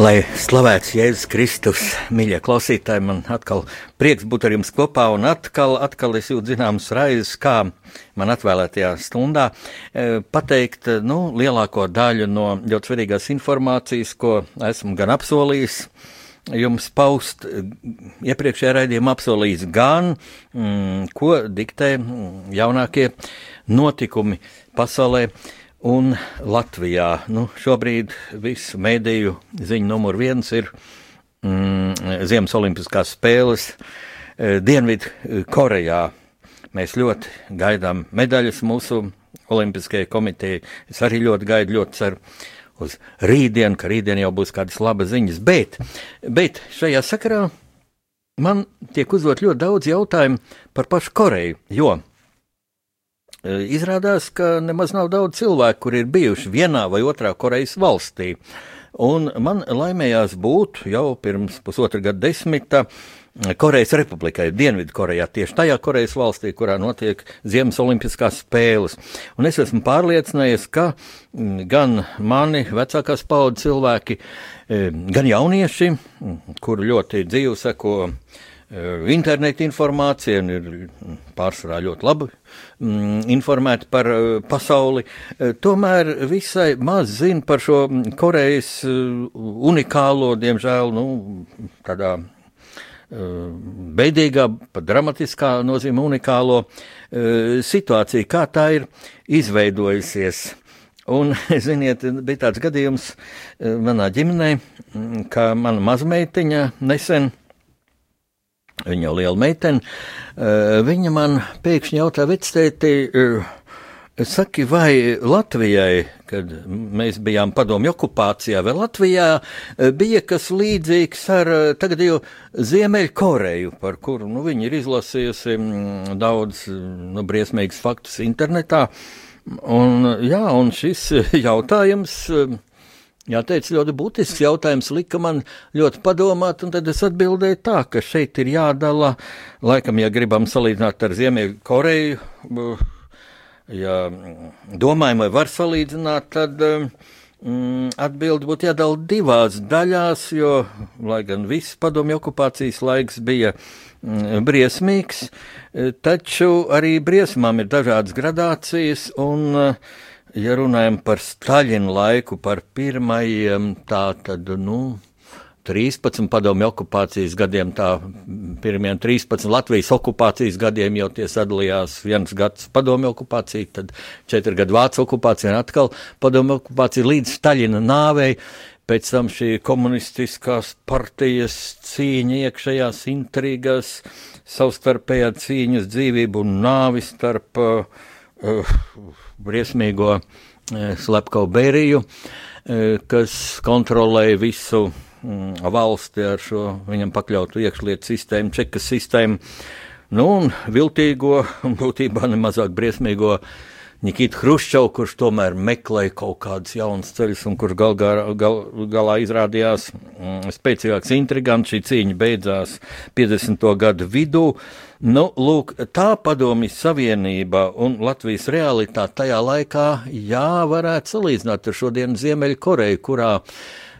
Lai slavēts Jēzus Kristus, mīļie klausītāji, man atkal prieks būt ar jums kopā, un atkal, atkal es jūtu zināmas raizes, kā man atvēlētajā stundā e, pateikt nu, lielāko daļu no ļoti svarīgās informācijas, ko esmu gan apsolījis jums paust, iepriekšējā raidījumā apsolījis gan, mm, ko diktē jaunākie notikumi pasaulē un Latvijā. Nu, šobrīd visu mēdīju ziņu numur viens ir mm, Ziemas Olimpiskās spēles e, Dienvidu Korejā. Mēs ļoti gaidām medaļas mūsu Olimpiskajai komitejai. Es arī ļoti gaidu, ļoti ceru uz rītdienu, ka rītdien jau būs kādas labas ziņas. Bet, bet šajā sakarā man tiek uzdot ļoti daudz jautājumu par pašu Koreju, jo Izrādās, ka nemaz nav daudz cilvēku, kur ir bijuši vienā vai otrā Korejas valstī. Un man laimējās būt jau pirms pusotra gada desmita Korejas Republikai, Dienvidkorejā, tieši tajā Korejas valstī, kurā notiek Ziemas Olimpiskās spēles. Un es esmu pārliecinājies, ka gan mani vecākās paudzes cilvēki, gan jaunieši, kuri ļoti dzīvi seko Eh, interneta informācija un ir pārsvarā ļoti labi mm, informēti par uh, pasauli. Uh, tomēr visai maz zina par šo Korejas uh, unikālo, diemžēl, nu, tādā beidīgā, pat dramatiskā nozīmē unikālo situāciju, kā tā ir izveidojusies. Un, ziniet, bija tāds gadījums manā ģimenē, mm, ka mana mazmeitiņa nesen viņa liela meitene, eh, viņa man pēkšņi jautā, vectēti, eh, saki, vai Latvijai, kad mēs bijām padomju okupācijā, vai Latvijā eh, bija kas līdzīgs ar tagad jau Ziemeļkoreju, par kuru nu, viņi ir izlasījusi mm, daudz nu, briesmīgus faktus internetā. Un, jā, un šis jautājums Jāteic, ļoti būtisks jautājums. Lika man ļoti padomāt, un tad es atbildēju tā, ka šeit ir jādala, laikam, ja gribam salīdzināt ar Ziemeļu Koreju, ja domājam, vai var salīdzināt, tad mm, atbildi būtu jādala divās daļās, jo, lai gan viss padomju okupācijas laiks bija mm, briesmīgs, taču arī briesmām ir dažādas gradācijas, un uh, ja runājam par Staļina laiku, par pirmajiem tā tad, nu, 13 padomju okupācijas gadiem, tā pirmiem 13 Latvijas okupācijas gadiem jau tie sadalījās viens gads padomju okupācija, tad četri gadi Vācu okupācija un atkal padomju okupācija līdz Staļina nāvei. Pēc tam šī komunistiskās partijas cīņa iekšējās intrigas, savstarpējā cīņas dzīvību un nāvi starp uh, uh, briesmīgo uh, slepkavu Beriju, uh, kas kontrolēja visu mm, valsti ar šo viņam pakļautu iekšlietu sistēmu, čekas sistēmu, nu un viltīgo, būtībā nemazāk briesmīgo Nikita Hruščovs, kurš tomēr meklēja kaut kādus jaunus ceļus, un kurš gal, gal, gal, galā izrādījās mm, spēcīgāks intrigants. Šī cīņa beidzās 50. gadu vidū. Nu, lūk, tā padomjas Savienība un Latvijas realitāte tajā laikā, jā, varētu salīdzināt ar šodienas Ziemeļkoreju, kurā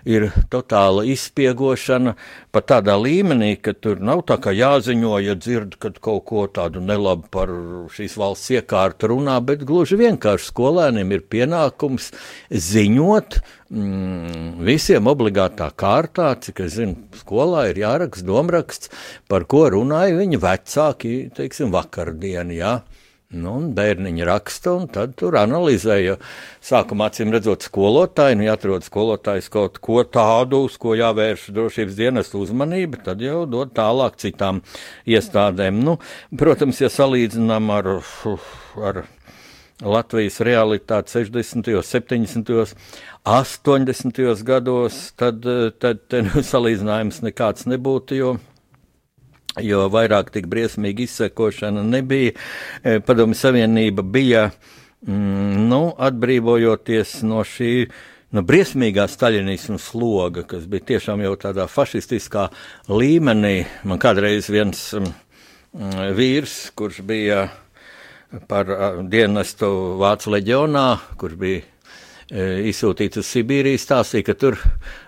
ir totāla izspiegošana pat tādā līmenī, ka tur nav tā kā jāziņo, ja dzird, kad kaut ko tādu nelabu par šīs valsts iekārtu runā, bet gluži vienkārši skolēniem ir pienākums ziņot mm, visiem obligātā kārtā, cik es zinu, skolā ir jāraksta domraksts, par ko runāja viņa vecāki, teiksim, vakardien, jā. Nu, bērniņi raksta, un tad tur analizē. Jo sākumā, acīm redzot, skolotāji, nu, atrod skolotājs kaut ko tādu, uz ko jāvērš drošības dienestu uzmanība, tad jau dod tālāk citām iestādēm. Nu, protams, ja salīdzinām ar, ar Latvijas realitāti 60., 70., 80. gados, tad, tad, tad nu, salīdzinājums nekāds nebūtu. Jo jo vairāk tik briesmīgi izsekošana nebija. E, Padomju Savienība bija, mm, nu, atbrīvojoties no šī no briesmīgā staļinisma sloga, kas bija tiešām jau tādā fašistiskā līmenī. Man kādreiz viens mm, vīrs, kurš bija par dienestu Vācu leģionā, kurš bija izsūtīts uz Sibīriju, stāstīja, ka tur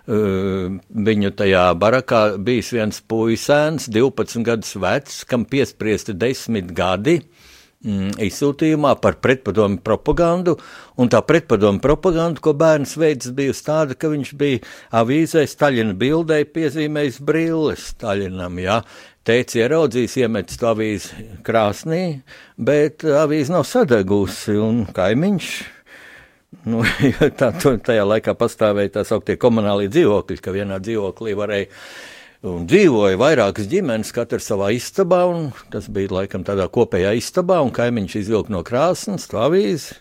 viņu tajā barakā bijis viens puisēns, 12 gadus vecs, kam piespriesti 10 gadi mm, izsūtījumā par pretpadomu propagandu, un tā pretpadomu propaganda, ko bērns veids, bija tāda, ka viņš bija avīzē Staļina bildē piezīmējis brilles Staļinam, jā, teica ieraudzījis, iemetis to avīzi krāsnī, bet avīze nav sadegusi, un kaimiņš Nu, tā, tajā laikā pastāvēja tā sauktie komunālie dzīvokļi, ka vienā dzīvoklī varēja un dzīvoja vairākas ģimenes, katrs savā istabā, un tas bija laikam tādā kopējā istabā, un kaimiņš izvilka no krāsnes to avīzi,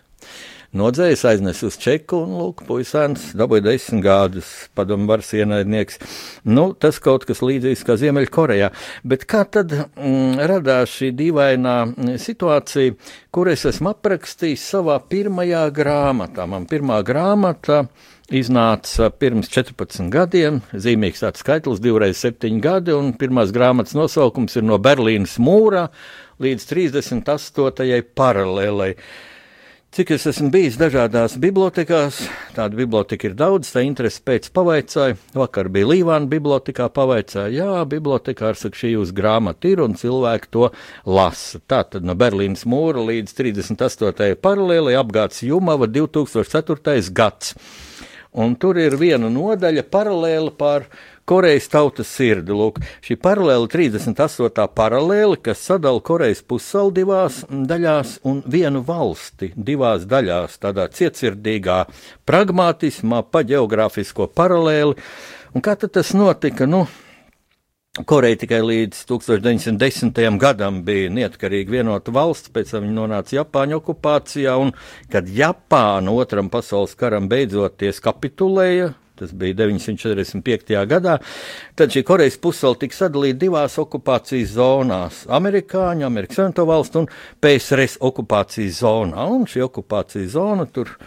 nodzējis, aiznes uz čeku, un, lūk, puisēns dabūja desmit gadus, padomu varas ienaidnieks. Nu, tas kaut kas līdzīgs kā Ziemeļkorejā. Bet kā tad mm, radās šī dīvainā situācija, kur es esmu aprakstījis savā pirmajā grāmatā? Man pirmā grāmata iznāca pirms 14 gadiem, zīmīgs tāds skaitlis, divreiz septiņi gadi, un pirmās grāmatas nosaukums ir no Berlīnas mūra līdz 38. paralēlai. Cik es esmu bijis dažādās bibliotekās, tāda biblioteka ir daudz, tā interesi pēc pavaicāja. Vakar bija Līvāna bibliotekā, pavaicāja, jā, bibliotekā ar saka, šī jūsu grāmata ir un cilvēki to lasa. Tā tad no Berlīnas mūra līdz 38. paralēli apgāds Jumava 2004. gads. Un tur ir viena nodaļa paralēli par Korejas tautas sirdi. Lūk, šī paralēla 38. paralēli, kas sadala Korejas pussalu divās daļās un vienu valsti divās daļās, tādā cietsirdīgā pragmatismā, pa geogrāfisko paralēli. Un kā tas notika? Nu, Koreja tikai līdz 1910. gadam bija neatkarīga vienota valsts, pēc tam viņa nonāca Japāņu okupācijā, un kad Japāna otram pasaules karam beidzoties kapitulēja, tas bija 945. gadā, tad šī Korejas pusēla tika sadalīta divās okupācijas zonās - Amerikāņu, Amerikas Savienoto valstu un PSRS okupācijas zonā. Un šī okupācijas zona tur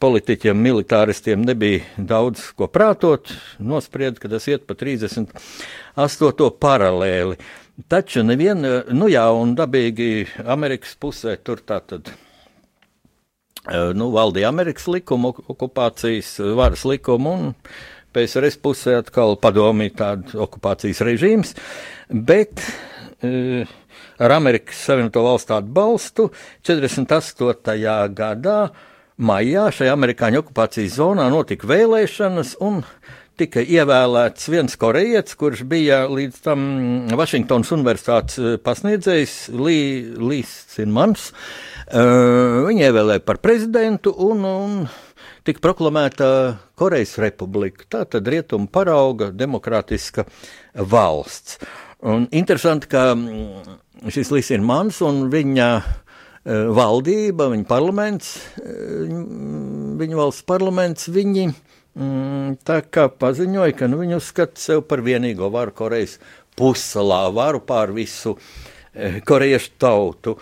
politiķiem, militāristiem nebija daudz ko prātot, nosprieda, ka tas iet pa 38. paralēli. Taču neviena, nu jā, un dabīgi Amerikas pusē tur tā tad nu, valdīja Amerikas likuma, okupācijas varas likuma un PSRS pusē atkal padomīja tāds okupācijas režīms, bet uh, ar Amerikas Savienoto Valstu atbalstu 48. gadā maijā šajā amerikāņu okupācijas zonā notika vēlēšanas un tika ievēlēts viens korejietis, kurš bija līdz tam Vašingtonas universitātes pasniedzējs Līs Sinmans. Uh, viņu ievēlēja par prezidentu un, un tika proklamēta Korejas republika. Tā tad rietuma parauga demokrātiska valsts. Un interesanti, ka mm, šis Līsina Mans un viņa uh, valdība, viņa parlaments, uh, viņa valsts parlaments, viņi mm, tā kā paziņoja, ka nu, viņi uzskata sev par vienīgo varu Korejas pussalā, varu pār visu korejiešu tautu.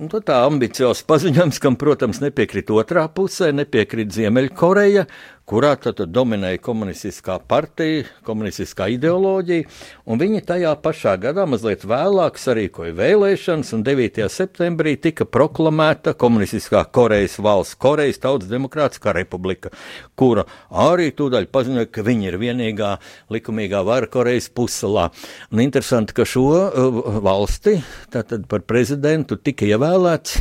Un tā ambiciozs paziņojums, kam, protams, nepiekrīt otrā pusē, nepiekrīt Ziemeļkoreja, kurā tad dominēja komunistiskā partija, komunistiskā ideoloģija, un viņi tajā pašā gadā, mazliet vēlāk, sarīkoja vēlēšanas, un 9. septembrī tika proklamēta komunistiskā Korejas valsts, Korejas Tautas Demokrātiskā republika, kura arī tūdaļ paziņoja, ka viņi ir vienīgā likumīgā vara Korejas pussalā. Un interesanti, ka šo uh, valsti tātad par prezidentu tika ievēlēts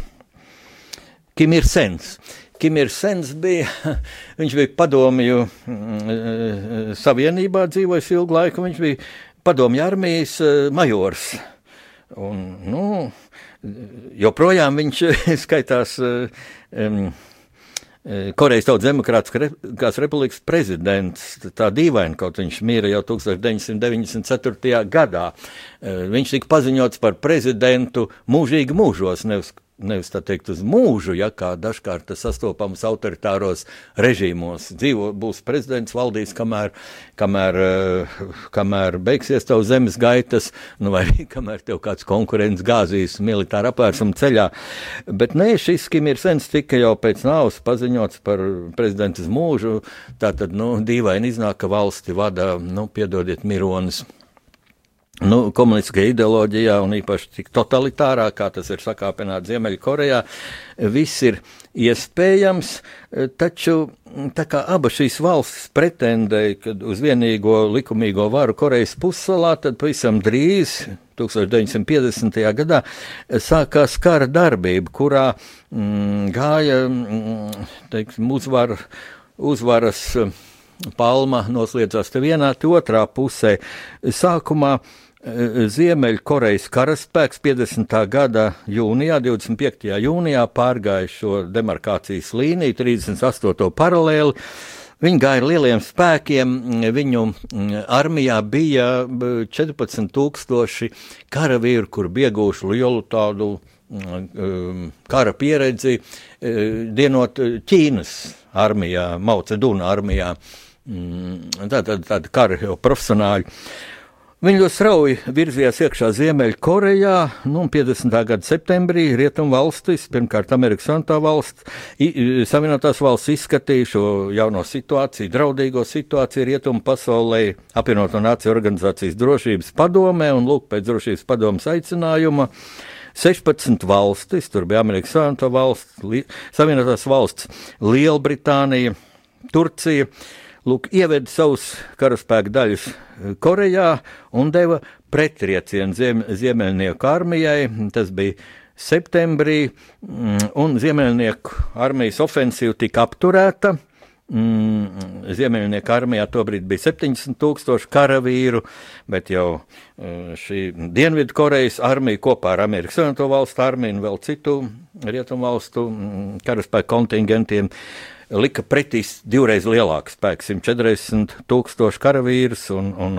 Kim Ir Sens. Kim ir sens bija, viņš bija padomju mm, savienībā dzīvojis ilgu laiku, viņš bija padomju armijas eh, majors. un, nu, joprojām viņš skaitās um, Korejas Tautas Demokrātiskās republikas prezidents. Tā dīvaini, kaut viņš mīra jau 1994. gadā. Viņš tika paziņots par prezidentu mūžīgi mūžos, nevis nevis tā teikt uz mūžu, ja kā dažkārt tas sastopams autoritāros režīmos. Dzīvo, būs prezidents, valdīs, kamēr, kamēr, eh, kamēr beigsies tev zemes gaitas, nu vai arī kamēr tev kāds konkurents gāzīs militāra apvērsuma ceļā. Bet nē, šis Kim ir sens tika jau pēc nāvas paziņots par prezidentas mūžu, tā tad, nu, dīvaini iznāk, ka valsti vada, nu, piedodiet, Mironis nu, komunistiskajā ideoloģijā, un īpaši tik totalitārā, kā tas ir sakāpināts Ziemeļkorejā, viss ir iespējams, taču tā kā abas šīs valstis pretendēja uz vienīgo likumīgo varu Korejas pussalā, tad pavisam drīz, 1950. gadā, sākās kara darbība, kurā mm, gāja, mm, teiksim, uzvar, uzvaras palma noslēdzās te vienā, te otrā pusē. Sākumā Ziemeļkorejas karaspēks 50. gada jūnijā, 25. jūnijā pārgāja šo demarkācijas līniju, 38. paralēli. Viņi gāja ar lieliem spēkiem, viņu armijā bija 14,000 karavīru, kur bija ieguvuši lielu tādu kara pieredzi, dienot Ķīnas armijā, Mauceduna armijā. Tātad tādi kara profesionāļi. Viņi ļoti strauji virzījās iekšā Ziemeļkorejā, nu, 50. gada septembrī Rietumu valstis, pirmkārt Amerikas valsts, Savienotās valsts izskatīja šo jauno situāciju, draudīgo situāciju Rietumu pasaulē, apvienoto nāciju organizācijas drošības padomē, un lūk, pēc drošības padomas aicinājuma 16 valstis, tur bija Amerikas Savienotā valsts, Savienotās valsts, Lielbritānija, Turcija, lūk, ieveda savus karaspēku daļus eh, Korejā un deva pretriecienu ziem, Ziemeļnieku armijai. Tas bija septembrī, mm, un Ziemeļnieku armijas ofensīva tika apturēta. Mm, Ziemeļnieku armijā tobrīd bija 70 tūkstoši karavīru, bet jau eh, šī Dienvidkorejas armija kopā ar Amerikas Savienoto valstu armiju un vēl citu rietumu valstu mm, karaspēku kontingentiem uh, lika pretī divreiz lielāks spēks, 140 tūkstoši karavīrus un, un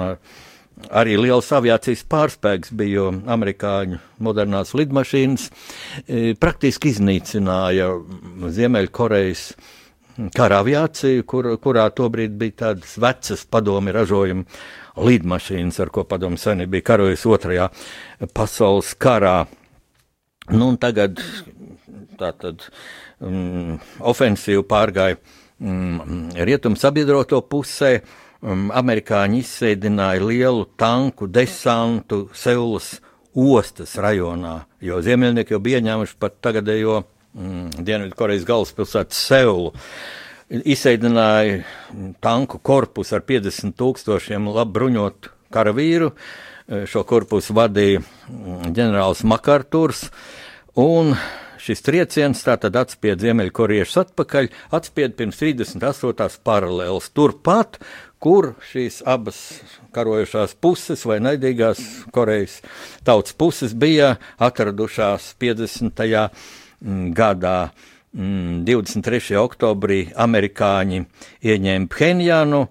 arī liels aviācijas pārspēks bija, jo amerikāņu modernās lidmašīnas e, praktiski iznīcināja Ziemeļkorejas kara aviāciju, kur, kurā tobrīd bija tādas vecas padomi ražojuma lidmašīnas, ar ko padomu seni bija karojis otrajā pasaules karā. Nu, tagad tā tad um, ofensīvu pārgāja um, rietumu sabiedroto pusē. Um, amerikāņi izsēdināja lielu tanku desantu Seulas ostas rajonā, jo ziemeļnieki jau bija ieņēmuši pat tagadējo mm, Dienvidkorejas galvaspilsētu Seulu. Izsēdināja tanku korpusu ar 50 tūkstošiem labi bruņotu karavīru. Šo korpusu vadīja ģenerālis Makārturs. Un šis trieciens tātad atspied Ziemeļkorejiešus atpakaļ, atspied pirms 38. paralēlas turpat, kur šīs abas karojošās puses vai naidīgās Korejas tautas puses bija atradušās 50. Mm, gadā. 23. Mm, oktobrī amerikāņi ieņēma Phenjānu,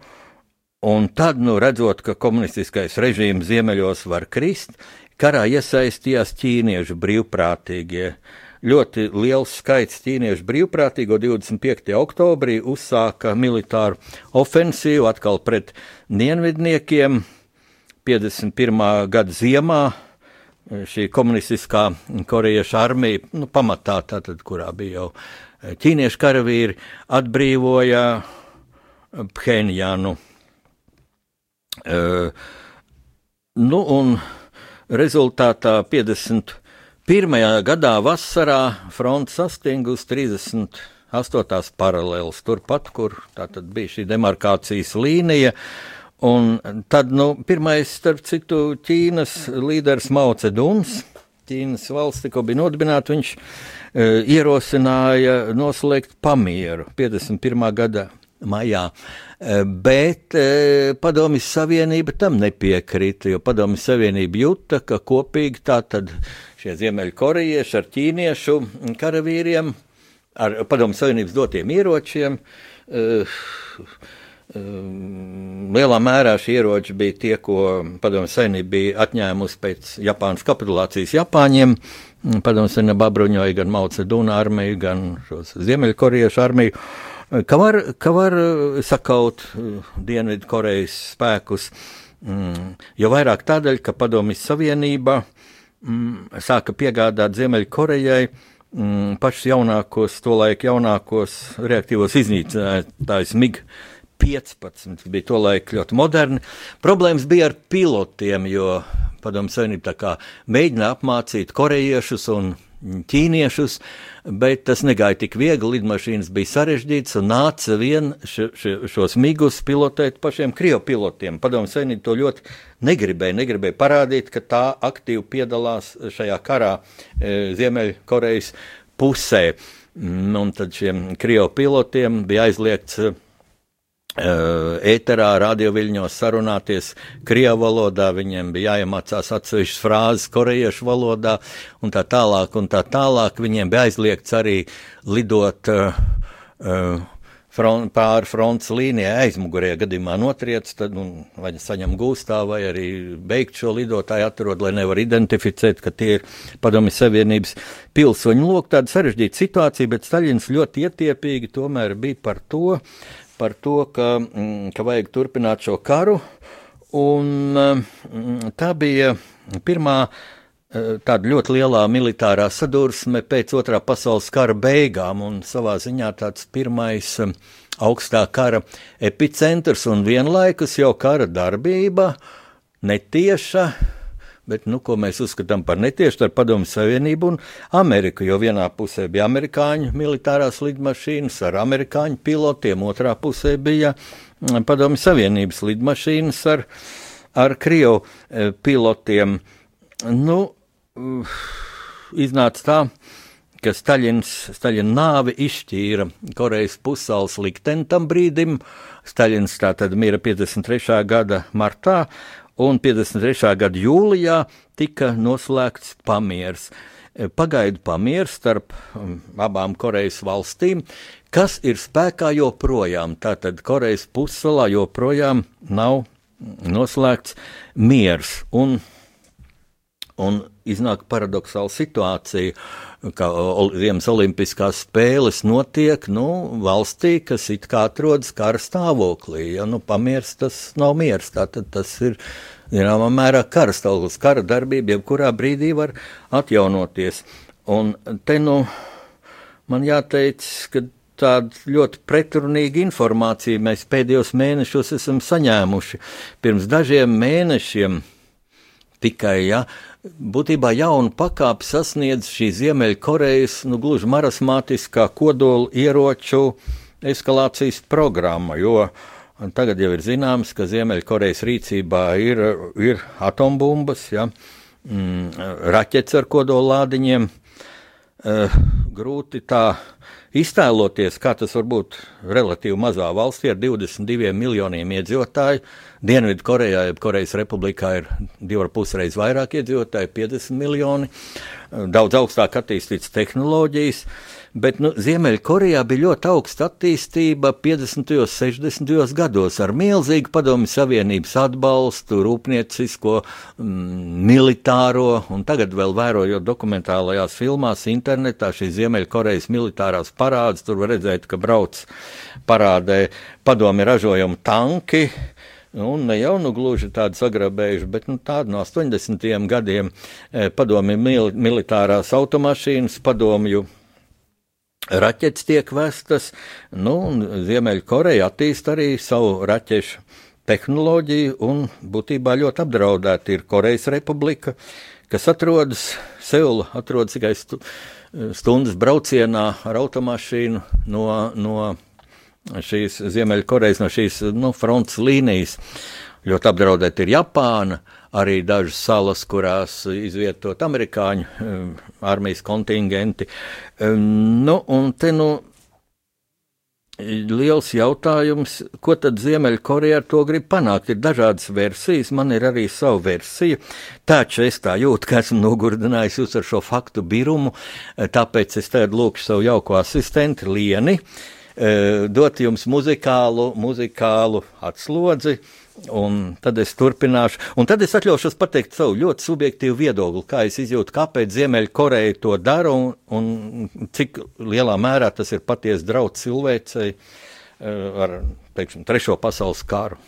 un tad, nu, redzot, ka komunistiskais režīms ziemeļos var krist, karā iesaistījās ķīniešu brīvprātīgie. Ļoti liels skaits ķīniešu brīvprātīgo 25. oktobrī uzsāka militāru ofensīvu atkal pret dienvidniekiem. 51. gada ziemā šī komunistiskā korejiešu armija, nu, pamatā tātad, kurā bija jau ķīniešu karavīri, atbrīvoja Phenjānu. Uh, nu, un rezultātā 50. Pirmajā gadā vasarā fronte sastinga uz 38. paralēlas, turpat, kur bija šī demarkācijas līnija. Un tad, nu, pirmais, starp citu, Ķīnas līderis Mao Ceduns, Ķīnas valsts tikko bija nodibināta, viņš e, ierosināja noslēgt pamieru 51. gada maijā. Bet Padomjas Savienība tam nepiekrita, jo Padomjas Savienība jūta, ka kopīgi tā tad šie ziemeļkorejieši ar ķīniešu karavīriem, ar Padomjas Savienības dotiem ieročiem, uh, Lielā mērā šie ieroči bija tie, ko Padomju Savienība bija atņēmusi pēc Japānas kapitulācijas Japāņiem. Padomju Savienība apbruņoja gan Maucedūna armiju, gan Ziemeļkoriešu armiju. Ka var, ka var sakaut Dienvidu Korejas spēkus, jo vairāk tādēļ, ka Padomju Savienība sāka piegādāt Ziemeļkorejai pašus jaunākos, tolaik jaunākos reaktīvos iznīcinātājus MIG 15 bija tolaik ļoti moderni. Problēmas bija ar pilotiem, jo Padomu Savienība mēģināja apmācīt korejiešus un ķīniešus, bet tas negāja tik viegli. Lidmašīnas bija sarežģītas un nāca vien š, š, šos migus pilotēt pašiem krievu pilotiem. Padomu Savienība to ļoti negribēja, negribēja parādīt, ka tā aktīvi piedalās šajā karā e, Ziemeļkorejas pusē. Un tad šiem krievu pilotiem bija aizliegts ēterā, radioviļņos sarunāties krievu valodā, viņiem bija jāiemācās atsevišķas frāzes korejiešu valodā un tā tālāk, un tā tālāk. Viņiem bija aizliegts arī lidot uh, uh, front, pāri frontes līnijai aizmugurē gadījumā notriec, tad nu, vai saņem gūstā, vai arī beigt šo lidotāju atrod, lai nevar identificēt, ka tie ir padomi savienības pilsoņi. Lūk, tāda sarežģīta situācija, bet Staļins ļoti ietiepīgi tomēr bija par to, par to, ka, mm, ka vajag turpināt šo karu. Un, mm, tā bija pirmā eh, tāda ļoti lielā militārā sadursme pēc otrā pasaules kara beigām, un savā ziņā tāds pirmais mm, augstā kara epicentrs un vienlaikus jau kara darbība, netieša bet, nu, ko mēs uzskatām par netiešu ar Padomu Savienību un Ameriku, jo vienā pusē bija amerikāņu militārās lidmašīnas ar amerikāņu pilotiem, otrā pusē bija mm, Padomu Savienības lidmašīnas ar, ar Krievu e, pilotiem. Nu, iznāca tā, ka Staļins, Staļina nāve izšķīra Korejas pussalas likteni tam brīdim. Staļins tātad mira 53. gada martā, un 53. gada jūlijā tika noslēgts pamieris. E, pagaidu pamieris starp abām Korejas valstīm, kas ir spēkā joprojām. Tātad Korejas pussalā joprojām nav noslēgts miers. Un, un iznāk paradoxāla situācija, ka Ziemas Olimpiskās spēles notiek nu, valstī, kas it kā atrodas kara stāvoklī. Ja nu, pamiers tas nav miers, tātad tas ir zināmā mērā kara stāvoklis, kara darbība, jebkurā brīdī var atjaunoties. Un te nu man jāteic, ka tāda ļoti pretrunīga informācija mēs pēdējos mēnešos esam saņēmuši. Pirms dažiem mēnešiem tikai, ja, būtībā jaunu pakāpi sasniedz šī Ziemeļkorejas, nu, gluži marasmātiskā kodola ieroču eskalācijas programma, tagad jau ir zināms, ka Ziemeļkorejas rīcībā ir, ir atombumbas, ja, mm, raķetes ar kodolādiņiem. Uh, grūti tā iztēloties, kā tas var būt relatīvi mazā valstī ar 22 miljoniem iedzīvotāju. Dienvidu Korejā, jeb Korejas republikā ir divi ar pus reizes vairāk iedzīvotāju, 50 miljoni, daudz augstāk attīstītas tehnoloģijas. Uh, Bet nu, Ziemeļkorejā bija ļoti augsta attīstība 50. un 60. gados ar milzīgu padomju savienības atbalstu, rūpniecisko, mm, militāro, un tagad vēl vērojot dokumentālajās filmās internetā šīs Ziemeļkorejas militārās parādes, tur var redzēt, ka brauc parādē padomju ražojumu tanki. Un ne jau nu gluži tādu sagrabējuši, bet nu, tādu no 80. gadiem eh, padomju mil, militārās automašīnas, padomju raķetes tiek vestas, nu, un Ziemeļkoreja attīst arī savu raķešu tehnoloģiju, un būtībā ļoti apdraudēta ir Korejas republika, kas atrodas Seula, atrodas tikai stu, stundas braucienā ar automašīnu no, no šīs Ziemeļkorejas, no šīs nu, frontes līnijas. Ļoti apdraudēta ir Japāna, arī dažas salas, kurās izvietot amerikāņu um, armijas kontingenti. Um, nu, un te nu liels jautājums, ko tad Ziemeļkoreja ar to grib panākt. Ir dažādas versijas, man ir arī sava versija. Taču es tā jūtu, ka esmu nogurdinājis jūs ar šo faktu birumu, tāpēc es tagad lūkšu savu jauko asistentu Lieni eh, dot jums muzikālu, muzikālu atslodzi Un tad es turpināšu, un tad es atļaušos pateikt savu ļoti subjektīvu viedokli, kā es izjūtu, kāpēc Ziemeļkoreja to dara un, un cik lielā mērā tas ir patiesi draudz cilvēcei eh, ar, teiksim, trešo pasaules kāru.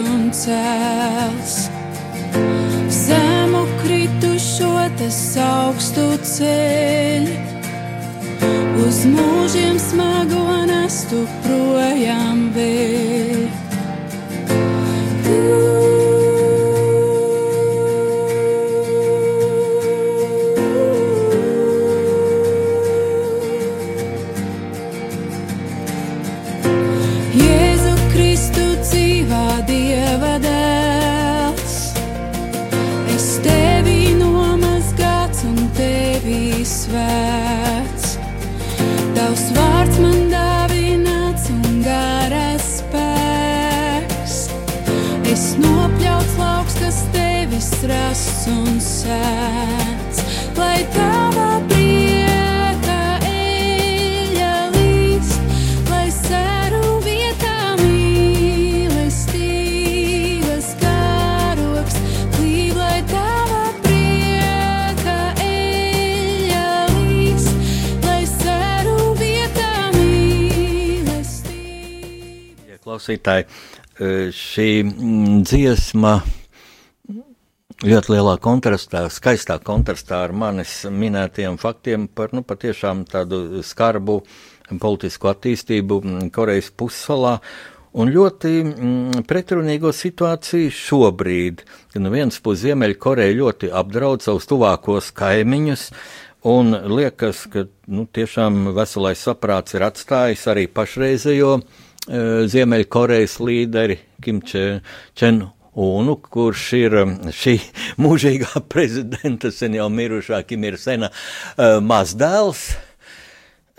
Un cēls. Zemu kritušo tas augstu ceļ. Uz mūžiem smago nestu projām vēl. Un sēts, lai tava prieka eļa līdz, lai saru vietā mīlestības karoks, līd, lai tava prieka eļa līdz, lai saru vietā mīlestības. Ja klausītāji, šī mm, dziesma ļoti lielā kontrastā, skaistā kontrastā ar manis minētiem faktiem par nu, patiešām tādu skarbu politisku attīstību Korejas pussalā. Un ļoti mm, pretrunīgo situāciju šobrīd, no vienas puses Ziemeļkoreja ļoti apdraud savus tuvākos kaimiņus, un liekas, ka nu, tiešām veselais saprāts ir atstājis arī pašreizējo e, Ziemeļkorejas līderi Kim Čen Unu, kurš ir um, šī mūžīgā prezidenta, sen jau mirušā Kim ir sena uh, mazdēls.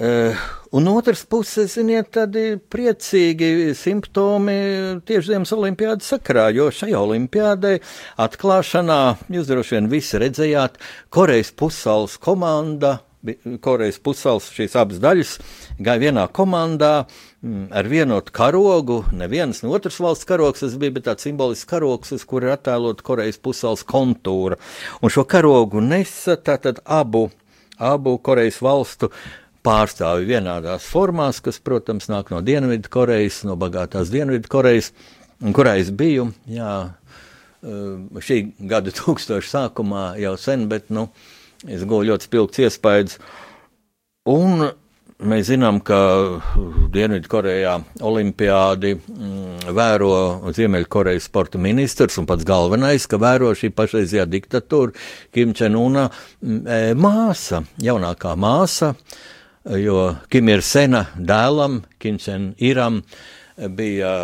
Uh, un otrs puses, ziniet, tādi priecīgi simptomi tieši Ziemas olimpiādas sakarā, jo šajā olimpiādē atklāšanā, jūs droši vien visi redzējāt, Korejas pussaules komanda Korejas pusēlas šīs abas daļas gāja vienā komandā mm, ar vienotu karogu. Neviens no otras valsts karogs tas bija, bet tāds simbolisks karogs, uz kura ir attēlot Korejas pusēlas kontūra. Un šo karogu nesa tātad abu, abu Korejas valstu pārstāvi vienādās formās, kas, protams, nāk no Dienvidu Korejas, no bagātās Dienvidu Korejas, kurā es biju, jā, eh, šī gada tūkstoša sākumā jau sen, bet, nu, Es guvu ļoti spilgts iespējas. Un mēs zinām, ka Dienvidkorejā olimpiādi mm, vēro Ziemeļkorejas sporta ministrs un pats galvenais, ka vēro šī pašreizējā diktatūra Kim Čenuna mm, e, māsa, jaunākā māsa, jo Kim ir sena dēlam, Kim Čen Iram bija,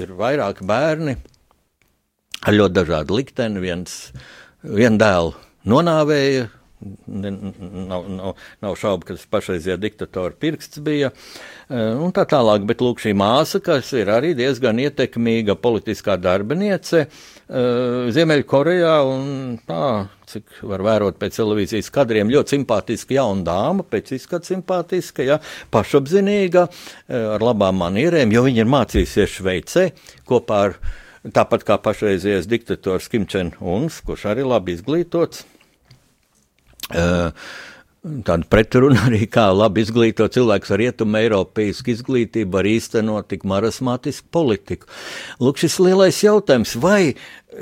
ir vairāki bērni ar ļoti dažādu likteni, viens, vien dēlu nonāvēja. Nav, nav, nav šaubu, ka tas pašreizējā diktatora pirksts bija. Eh, un tā tālāk, bet lūk, šī māsa, kas ir arī diezgan ietekmīga politiskā darbiniece eh, Ziemeļkorejā, un tā, cik var vērot pēc televīzijas kadriem, ļoti simpātiska jauna dāma, pēc izskata simpātiska, ja, pašapzinīga, eh, ar labām manierēm, jo viņa ir mācījusies Šveicē kopā ar Tāpat kā pašreizējais diktators Kim Čen-uns, kurš arī labi izglītots. Uh, Tāda pretruna arī kā labi izglītot cilvēks ar rietumu eiropeisku izglītību var īstenot tik marasmātisku politiku. Lūk, šis lielais jautājums, vai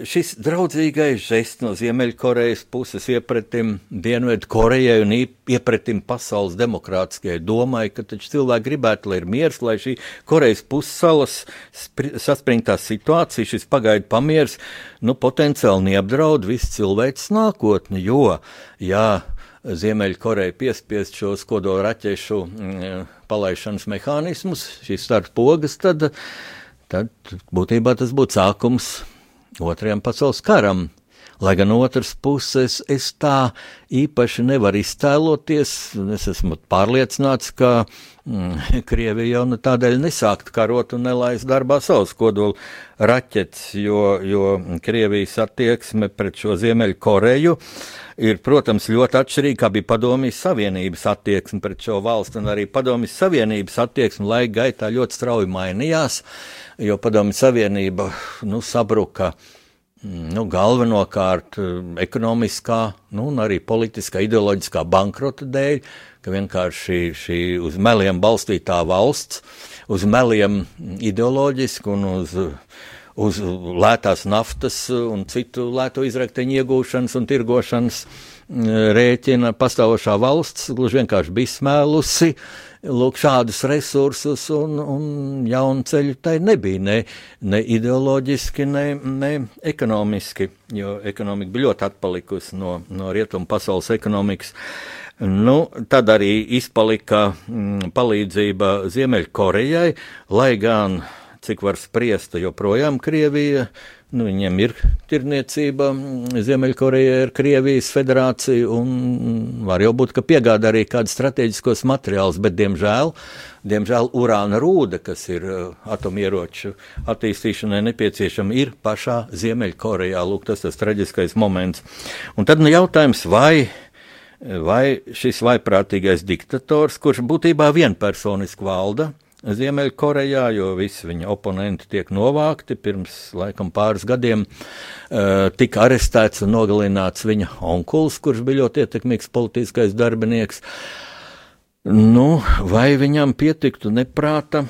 šis draudzīgais žests no Ziemeļkorejas puses iepretim Dienvedu Korejai un iepretim pasaules demokrātiskajai domai, ka taču cilvēki gribētu, lai ir miers, lai šī Korejas pussalas saspringtā situācija, šis pagaidu pamiers, nu potenciāli neapdraud visu cilvēks nākotni, jo, jā, Ziemeļkoreja piespiest šos kodola raķešu mm, palaišanas mehānismus, šīs starp pogas, tad, tad būtībā tas būtu sākums otrajam pasaules karam. Lai gan otrs puses es tā īpaši nevaru iztēloties, es esmu pārliecināts, ka Krievija jau nu tādēļ nesāktu karot un nelaist darbā savus kodolu raķetes, jo, jo Krievijas attieksme pret šo Ziemeļu Koreju ir, protams, ļoti atšķirīga, kā bija Padomjas Savienības attieksme pret šo valstu, un arī Padomjas Savienības attieksme laika gaitā ļoti strauji mainījās, jo Padomjas Savienība nu, sabruka nu, galvenokārt eh, ekonomiskā, nu, un arī politiskā, ideoloģiskā bankrota dēļ, ka vienkārši šī uz meliem balstītā valsts, uz meliem ideoloģiski un uz, uz lētās naftas un citu lēto izrakteņu iegūšanas un tirgošanas mm, rēķina pastāvošā valsts gluži vienkārši bija smēlusi. Uh, lūk, šādus resursus, un, un jaunu ceļu tai nebija ne, ne ideoloģiski, ne, ne ekonomiski, jo ekonomika bija ļoti atpalikusi no, no rietumu pasaules ekonomikas. Nu, tad arī izpalika mm, palīdzība Ziemeļkorejai, lai gan, cik var spriest, joprojām Krievija Nu, viņiem ir tirniecība Ziemeļkorejā ar Krievijas federāciju, un var jau būt, ka piegādā arī kādus strateģiskos materiālus, bet, diemžēl, diemžēl urāna rūda, kas ir uh, atomieroču attīstīšanai nepieciešama, ir pašā Ziemeļkorejā. Lūk, tas tas traģiskais moments. Un tad nu jautājums, vai vai šis vaiprātīgais diktators, kurš būtībā vienpersoniski valda, Ziemeļkorejā, jo visi viņa oponenti tiek novākti. Pirms laikam pāris gadiem uh, tika arestēts un nogalināts viņa onkulis, kurš bija ļoti ietekmīgs politiskais darbinieks. Nu, vai viņam pietiktu neprāta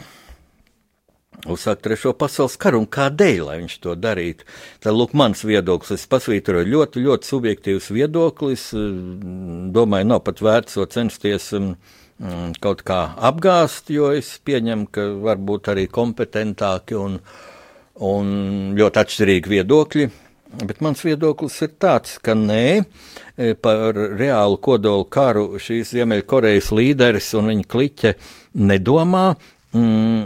uzsākt trešo pasaules karu un kādēļ, lai viņš to darītu? Tad, lūk, mans viedoklis, es pasvītroju ļoti, ļoti subjektīvs viedoklis. Domāju, nav pat vērts to censties. Um, kaut kā apgāst, jo es pieņemu, ka var būt arī kompetentāki un, un ļoti atšķirīgi viedokļi. Bet mans viedoklis ir tāds, ka nē, e, par reālu kodolu karu šīs Ziemeļkorejas līderis un viņa kliķe nedomā. Mm,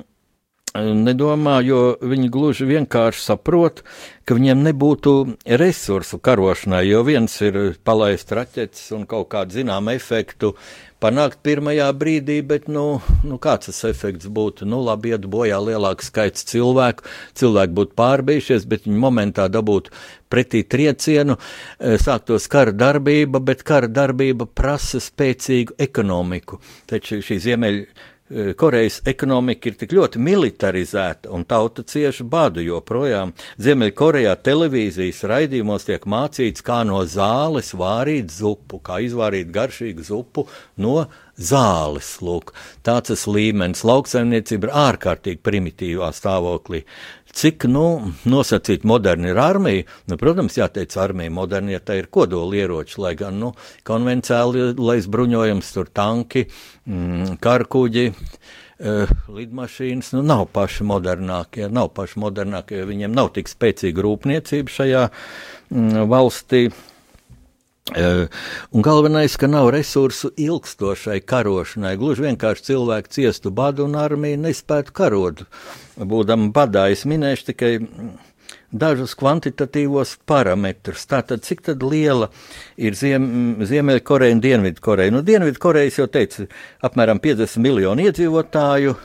nedomā, jo viņi gluži vienkārši saprot, ka viņiem nebūtu resursu karošanai, jo viens ir palaist raķetes un kaut kādu zināmu efektu panākt pirmajā brīdī, bet nu, nu, kāds tas efekts būtu? Nu, labi, iet bojā lielāks skaits cilvēku, cilvēki būtu pārbījušies, bet viņi momentā dabūtu pretī triecienu, e, sāktos kara darbība, bet kara darbība prasa spēcīgu ekonomiku. Taču šī ziemeļa Eh, Korejas ekonomika ir tik ļoti militarizēta un tauta cieši badu joprojām. Ziemeļkorejā televīzijas raidījumos tiek mācīts, kā no zāles vārīt zupu, kā izvārīt garšīgu zupu no zāles. Lūk. Tāds tas līmenis lauksaimniecība ir ārkārtīgi primitīvā stāvoklī. Cik nu, nosacīt moderni ir armija? Nu, protams, jāteic, armija moderni, ja tā ir kodolieroči, lai gan nu, konvencionālais bruņojums, tur tanki, mm, karkuģi. Uh, lidmašīnas nu, nav paši modernākie, nav paši modernākie, jo viņiem nav tik spēcīga rūpniecība šajā mm, valstī. Uh, un galvenais, ka nav resursu ilgstošai karošanai. Gluži vienkārši cilvēki ciestu badu un armija nespētu karot. Būdam badā, es minēšu tikai dažus kvantitatīvos parametrus. Tātad, cik liela ir Ziem, Ziemeļkoreja un Dienvidkoreja? Nu, Dienvidkorejas jau teica, apmēram 50 miljonu iedzīvotāju,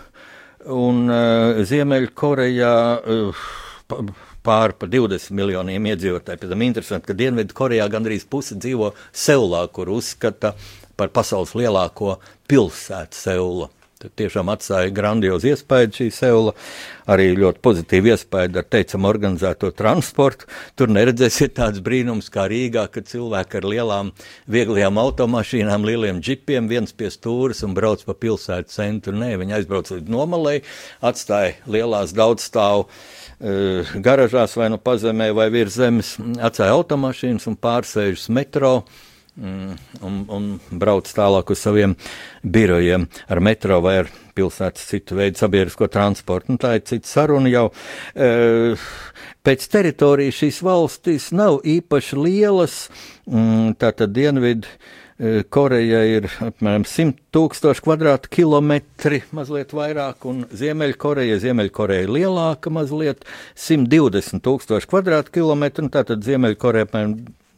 un uh, Ziemeļkorejā uh, pār pa 20 miljoniem iedzīvotāju. Pēc tam interesanti, ka Dienvidkorejā gandrīz pusi dzīvo Seulā, kur uzskata par pasaules lielāko pilsētu Seulu. Tad tiešām atstāja grandiozu iespēju šī Seula, arī ļoti pozitīvu iespēju ar teicamu organizēto transportu. Tur neredzēsiet tāds brīnums kā Rīgā, kad cilvēki ar lielām, vieglajām automašīnām, lieliem džipiem viens pie stūres un brauc pa pilsētu centru. Nē, viņi aizbrauc līdz nomalei, atstāja lielās daudzstāvu uh, garažās vai nu pazemē vai virs zemes, atstāja automašīnas un pārsēžas metro. Mm, un, un brauc tālāk uz saviem birojiem ar metro vai ar pilsētas citu veidu sabiedrisko transportu. Nu, tā ir cita saruna jau. E, pēc teritorijas šīs valstis nav īpaši lielas, mm, tātad dienvidu. Koreja ir apmēram 100 tūkstoši kvadrātkilometri, mazliet vairāk, un Ziemeļkoreja, Ziemeļkoreja ir lielāka, mazliet 120 tūkstoši kvadrātkilometri, un tātad Ziemeļkoreja apmēram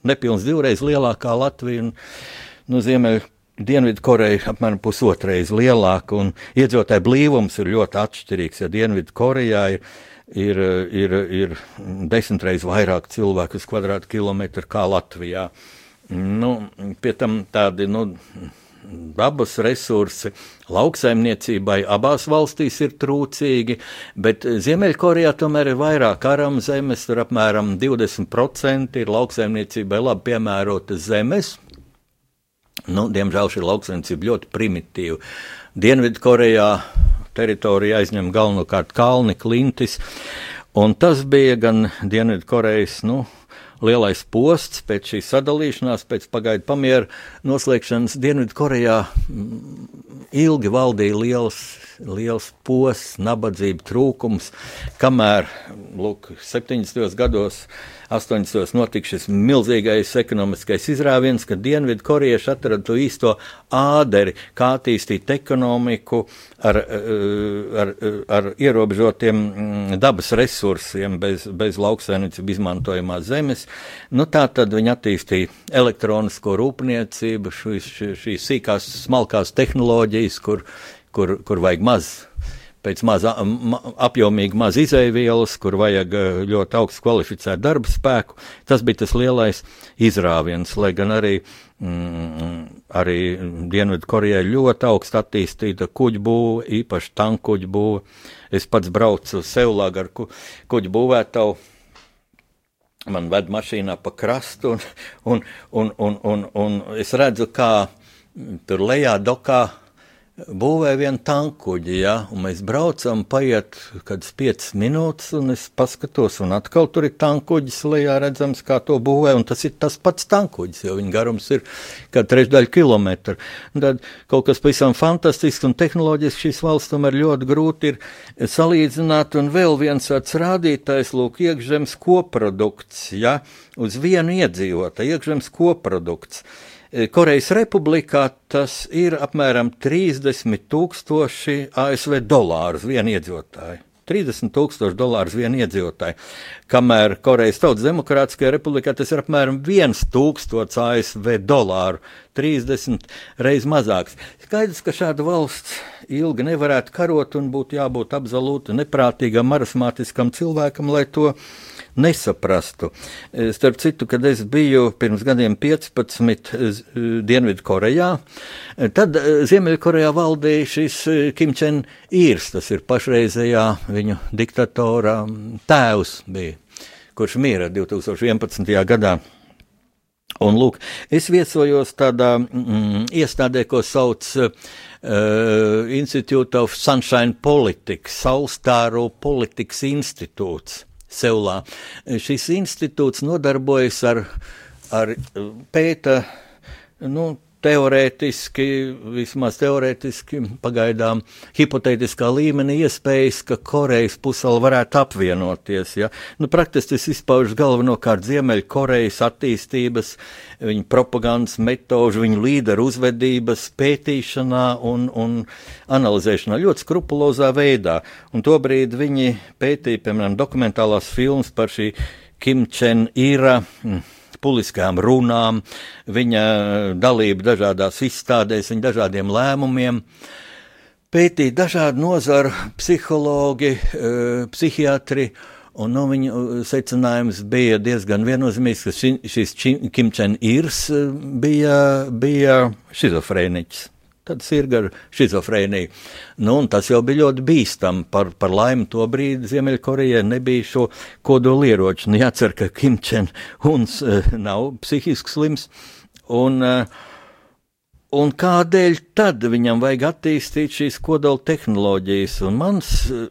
nepilns divreiz lielākā Latvija. Un, nu, Ziemeļ, Dienvidkoreja apmēram pusotreiz lielāka, un iedzīvotāju blīvums ir ļoti atšķirīgs. Ja Dienvidkorejā ir, ir, ir, ir desmitreiz vairāk cilvēku uz kvadrātkilometru kā Latvijā. Nu, pie tam tādi nu, dabas resursi lauksaimniecībai abās valstīs ir trūcīgi, bet Ziemeļkorejā tomēr ir vairāk aram zemes, tur apmēram 20% ir lauksaimniecībai labi piemērotas zemes. Nu, diemžēl šī lauksaimniecība ļoti primitīva. Dienvidkorejā teritorija aizņem galvenokārt kalni, klintis, un tas bija gan Dienvidkorejas, nu, lielais posts pēc šīs sadalīšanās, pēc pagaidu pamiera noslēgšanas Dienvidkorejā ilgi valdīja liels, liels posts, nabadzība, trūkums, kamēr, lūk, 70. gados 80. notika šis milzīgais ekonomiskais izrāviens, kad Dienvidu korieši atrada to īsto āderi, kā attīstīt ekonomiku ar, eh, ar, ar ierobežotiem mm, dabas resursiem, bez, bez lauksainicību izmantojamās zemes. Nu, tā tad viņi attīstīja elektronisko rūpniecību, šīs, šīs sīkās, smalkās tehnoloģijas, kur, kur, kur vajag maz pēc maz apjomīgi maz izēvielas, kur vajag ļoti augstu kvalificētu darba spēku. Tas bija tas lielais izrāviens, lai gan arī, mm, arī Dienvidkorejai ļoti augstu attīstīta kuģu būve, īpaši tankuģu būve. Es pats braucu Seulā ar ku, kuģu būvētavu. Man ved mašīnā pa krastu, un, un, un, un, un, un es redzu, kā tur lejā dokā būvēja vienu tankuģi, ja, un mēs braucam, paiet kādas 5 minūtes, un es paskatos, un atkal tur ir tankuģis lejā redzams, kā to būvē, un tas ir tas pats tankuģis, jo viņa garums ir kā trešdaļa kilometra. Tad kaut kas pavisam fantastisks un tehnoloģiski šīs valsts tomēr ļoti grūti ir salīdzināt, un vēl viens tāds rādītājs, lūk, iekšzemes koprodukts, ja, uz vienu iedzīvotāju, iekšzemes koprodukts. Eh, Korejas republikā tas ir apmēram 30 tūkstoši ASV dolāru vienu iedzīvotāju. 30 tūkstoši dolāru vienu iedzīvotāju. Kamēr Korejas Tautas Demokrātiskajā republikā tas ir apmēram 1 tūkstots ASV dolāru, 30 reizes mazāks. Skaidrs, ka šāda valsts ilgi nevarētu karot un būtu jābūt absolūti neprātīgam, marasmātiskam cilvēkam, lai to nesaprastu. E, starp citu, kad es biju pirms gadiem 15 e, Dienvidkorejā, e, tad Ziemeļkorejā valdīja šis Kim Čen īrs, tas ir pašreizējā viņu diktatora tēvs bija, kurš mīra 2011. gadā. Un, lūk, es viesojos tādā mm, iestādē, ko sauc uh, Institute of Sunshine Politics, Saulstāru politikas institūts. Seulā. Šis institūts nodarbojas ar, ar pēta, nu, teorētiski, vismaz teorētiski, pagaidām hipotētiskā līmenī iespējas, ka Korejas pusēla varētu apvienoties. Ja? Nu, praktiski tas izpaužas galvenokārt Ziemeļkorejas attīstības, viņu propagandas metožu, viņu līderu uzvedības pētīšanā un, un analizēšanā ļoti skrupulozā veidā. Un tobrīd viņi pētīja, piemēram, dokumentālās filmas par šī Kim Chen Ira. Mm, publiskām runām, viņa dalība dažādās izstādēs, viņa dažādiem lēmumiem. Pētīt dažādu nozaru psihologi, eh, psihiatri, un nu, viņu secinājums bija diezgan viennozīmīgs, ka šis Kim Čen Irs eh, bija, bija šizofrēniķis. Tad sirga ar šizofrēniju. Nu, tas jau bija ļoti bīstami. Par, par laimi to brīdi Ziemeļkorejai nebija šo kodolieroču. Nu, jācer, ka Kim Čen Huns uh, nav psihiski slims. Un, uh, Un kādēļ tad viņam vajag attīstīt šīs kodola tehnoloģijas? Un mans uh,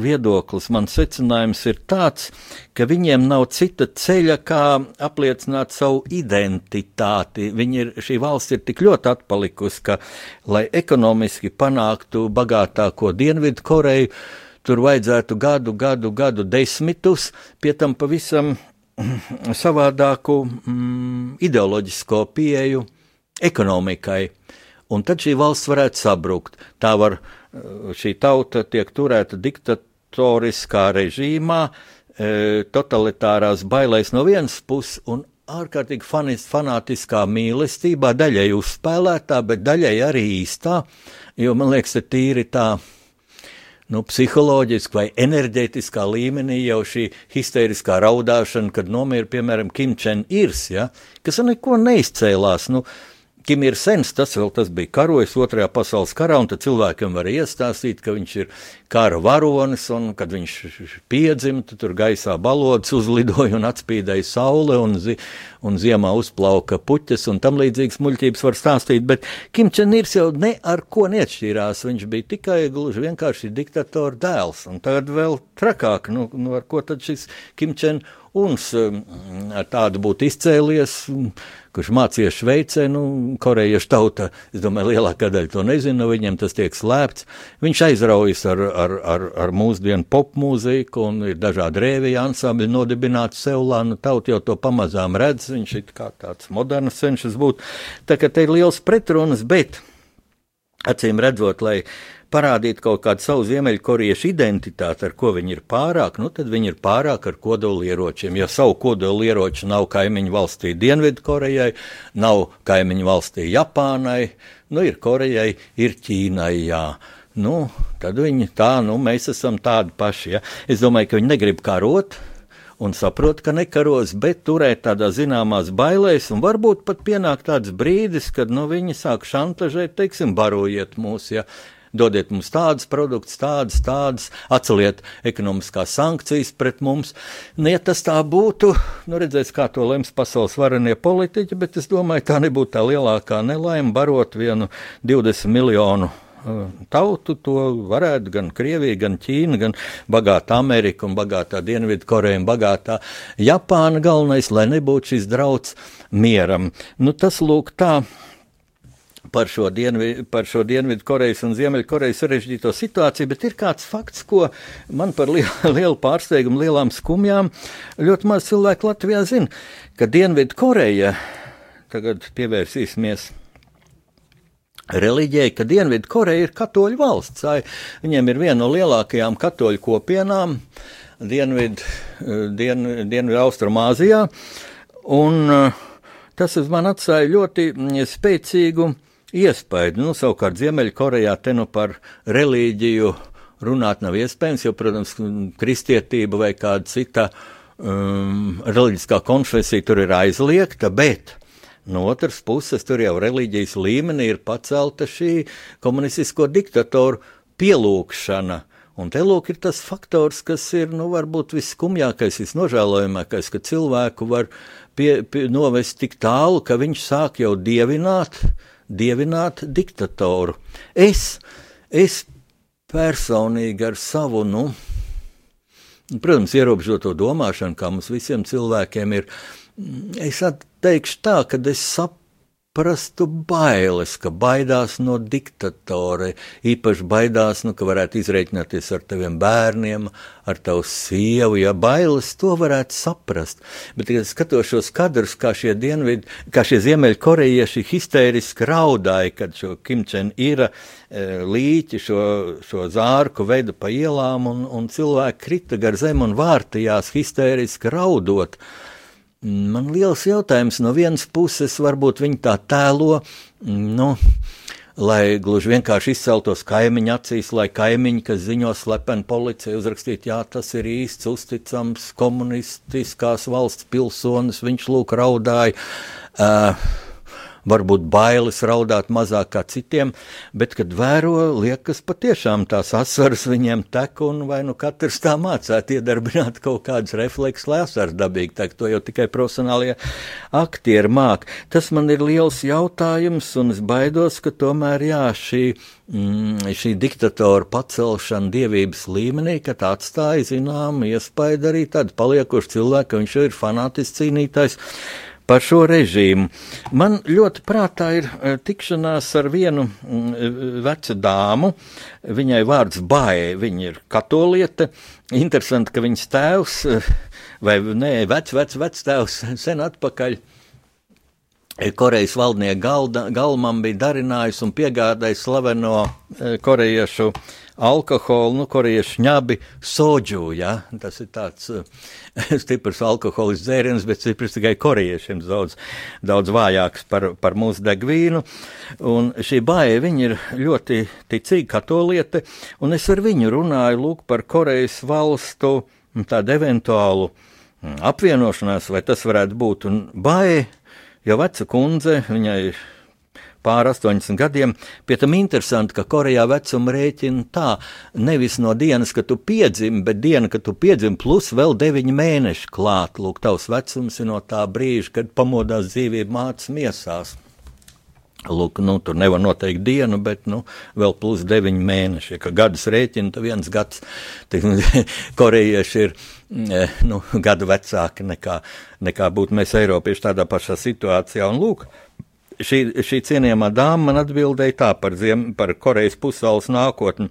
viedoklis, mans secinājums ir tāds, ka viņiem nav cita ceļa, kā apliecināt savu identitāti. Viņi ir, šī valsts ir tik ļoti atpalikusi, ka, lai ekonomiski panāktu bagātāko Dienvidu Koreju, tur vajadzētu gadu, gadu, gadu desmitus, pie tam pavisam savādāku mm, ideoloģisko pieeju ekonomikai. Un tad šī valsts varētu sabrukt. Tā var, šī tauta tiek turēta diktatoriskā režīmā, e, totalitārās bailēs no vienas puses un ārkārtīgi fanis, fanātiskā mīlestībā, daļai uzspēlētā, bet daļai arī īstā, jo man liekas, ka tīri tā nu, psiholoģiski vai enerģētiskā līmenī jau šī histēriskā raudāšana, kad nomira, piemēram, Kim Čen-irs, ja, kas neko neizcēlās. Nu, Kim ir sens, tas vēl tas bija karojis otrajā pasaules karā, un tad cilvēkam var iestāstīt, ka viņš ir kara varonis, un kad viņš piedzima, tad tur gaisā balodas uzlidoja un atspīdēja saule, un, zi, un ziemā uzplauka puķes, un tam līdzīgas muļķības var stāstīt, bet Kim Čenirs jau ne ar ko neatšķīrās, viņš bija tikai gluži vienkārši diktatora dēls, un tad vēl trakāk, nu, nu ar ko tad šis Kim Čen uns ar tādu būtu izcēlies, kurš mācījies Šveicē, nu, korejiešu tauta, es domāju, lielākā daļa to nezina, no viņiem tas tiek slēpts. Viņš aizraujas ar, ar, ar, ar mūsdienu popmūziku un ir dažādi rēvija ansambļi nodibināti Seulā, nu, tauta jau to pamazām redz, viņš ir kā tāds moderns cenšas būt. Tā kā te ir liels pretrunas, bet acīm redzot, lai parādīt kaut kādu savu ziemeļkoriešu identitāti, ar ko viņi ir pārāk, nu tad viņi ir pārāk ar kodolieročiem. Ja savu kodolieroču nav kaimiņu valstī Dienvidkorejai, nav kaimiņu valstī Japānai, nu ir Korejai, ir Ķīnai, jā. Nu, tad viņi tā, nu, mēs esam tādi paši. Ja? Es domāju, ka viņi negrib karot, un saprot, ka nekaros, bet turēt tādā zināmās bailēs, un varbūt pat pienāk tāds brīdis, kad nu, viņi sāk šantažēt, teiksim, barojiet mūs, ja dodiet mums tādas produktus, tādas, tādas, atceliet ekonomiskās sankcijas pret mums. Nu, ja tas tā būtu, nu redzēs, kā to lems pasaules varenie politiķi, bet es domāju, tā nebūtu tā lielākā nelaime barot vienu 20 miljonu tautu, to varētu gan Krievija, gan Ķīna, gan bagāta Amerika un bagātā Dienvidkoreja un bagātā Japāna galvenais, lai nebūtu šis drauds mieram. Nu, tas lūk tā par šo, dienvi, par šo Dienvidu Korejas un Ziemeļkorejas sarežģīto situāciju, bet ir kāds fakts, ko man par lielu, lielu pārsteigumu, lielām skumjām ļoti maz cilvēku Latvijā zina, ka Dienvidu Koreja, tagad pievērsīsimies reliģijai, ka Dienvidu Koreja ir katoļu valsts. Viņiem ir viena no lielākajām katoļu kopienām Dienvidu, dien, Dienvidu Austrumāzijā, un tas uz man atstāja ļoti spēcīgu iespaidu. Nu, savukārt Ziemeļkorejā te nu par reliģiju runāt nav iespējams, jo, protams, kristietība vai kāda cita um, reliģiskā konfesija tur ir aizliegta, bet no otras puses tur jau reliģijas līmenī ir pacelta šī komunistisko diktatoru pielūgšana. Un te lūk ir tas faktors, kas ir, nu, varbūt visskumjākais, visnožēlojamākais, ka cilvēku var pie, pie, novest tik tālu, ka viņš sāk jau dievināt uh, dievināt diktatoru. Es, es personīgi ar savu, nu, protams, ierobežoto domāšanu, kā mums visiem cilvēkiem ir, es teikšu tā, ka es saprotu prastu bailes, ka baidās no diktatora, īpaši baidās, nu, ka varētu izreikināties ar taviem bērniem, ar tavu sievu, ja bailes to varētu saprast. Bet, kad skatos šos kadrus, kā šie dienvidi, kā šie ziemeļkorejieši histēriski raudāja, kad šo Kimčen ir e, līķi, šo, šo zārku veidu pa ielām, un, un cilvēki krita gar zem un vārtījās histēriski raudot. Man liels jautājums no vienas puses, varbūt viņi tā tēlo, nu, lai gluži vienkārši izceltos kaimiņu acīs, lai kaimiņi, kas ziņo slepeni policija, uzrakstītu, jā, tas ir īsts, uzticams, komunistiskās valsts pilsonis, viņš lūk raudāja. Uh, varbūt bailes raudāt mazāk kā citiem, bet, kad vēro, liekas, patiešām tās asaras viņiem tek, un vai nu katrs tā mācētu iedarbināt kaut kādus refleksus, lai asaras dabīgi tek, to jau tikai profesionālie aktieri māk. Tas man ir liels jautājums, un es baidos, ka tomēr, jā, šī mm, šī diktatora pacelšana dievības līmenī, ka tā atstāja zinām iespēju arī tādu paliekošu cilvēku, ka viņš ir fanātisks cīnītājs. Par šo režīmu. Man ļoti prātā ir eh, tikšanās ar vienu mm, vecu dāmu. Viņai vārds Bāē, viņa ir katoliete. Interesanti, ka viņas tēvs, eh, vai nē, vecs, vecs, vecs tēvs sen atpakaļ Korejas valdnieku galda, galmam bija darinājis un piegādājis slaveno korejiešu alkoholu, nu, korejiešu ņabi soģu, ja? tas ir tāds uh, stiprs alkoholis dzēriens, bet stiprs tikai korejiešiem daudz, daudz vājāks par, par mūsu degvīnu, un šī bāja, viņa ir ļoti ticīga katoliete, un es ar viņu runāju, lūk, par Korejas valstu tādu eventuālu apvienošanās, vai tas varētu būt, un bāja, jau veca kundze, viņai pār 80 gadiem. Pie tam interesanti, ka Korejā vecuma rēķina tā, nevis no dienas, kad tu piedzimi, bet diena, kad tu piedzimi, plus vēl 9 mēneši klāt. Lūk, tavs vecums ir no tā brīža, kad pamodās dzīvība mācas miesās. Lūk, nu, tur nevar noteikt dienu, bet nu, vēl plus 9 mēneši. Ja, gadus rēķina, tad viens gads korejieši ir mm, nu, gadu vecāki nekā, nekā būtu mēs Eiropieši tādā pašā situācijā. Un, lūk, šī, šī cienījamā dāma man atbildēja tā par, ziem, par Korejas pusaules nākotni.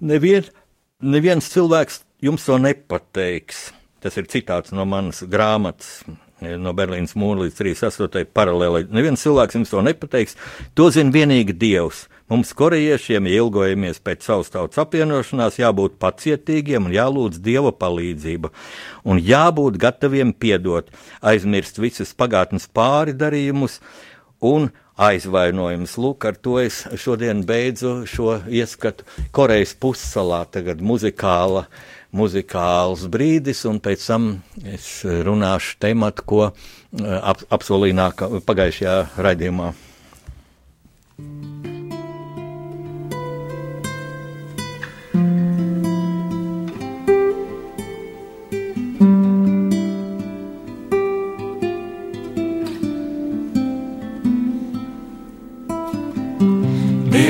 Nevien, neviens cilvēks jums to nepateiks. Tas ir citāts no manas grāmatas, no Berlīnas mūra līdz 38. paralēlai. Neviens cilvēks jums to nepateiks. To zina vienīgi Dievs. Mums, korejiešiem, ja ilgojamies pēc savas tautas apvienošanās, jābūt pacietīgiem un jālūdz Dieva palīdzība. Un jābūt gataviem piedot, aizmirst visus pagātnes pāri darījumus un aizvainojums. Lūk, ar to es šodien beidzu šo ieskatu Korejas pussalā, tagad muzikāla, muzikāls brīdis, un pēc tam es runāšu tematu, ko eh, ap, apsolīju pagājušajā raidījumā.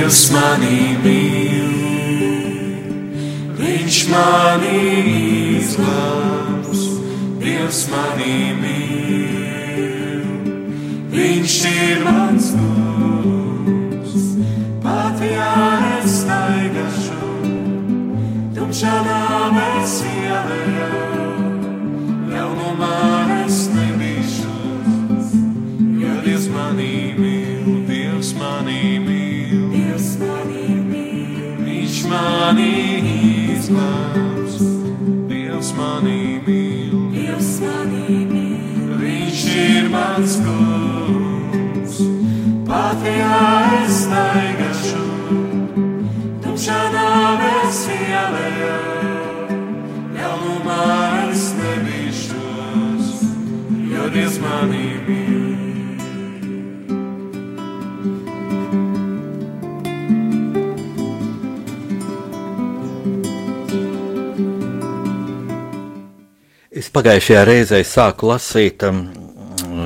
Dievs manī mīl, Viņš manī izglābs, Dievs manī mīl, Viņš ir mans kungs, pat ja es staigāšu, tumšā nāves ielējā, ļaunumā mani izglābs, Dievs mani mīl. Viņš ir mans kungs, pat ja es staigāšu, tumšā nāves ielējā, ļaunumā es nebīšos, jo Dievs mani mīl. Pagājušajā reizē sāku lasīt um,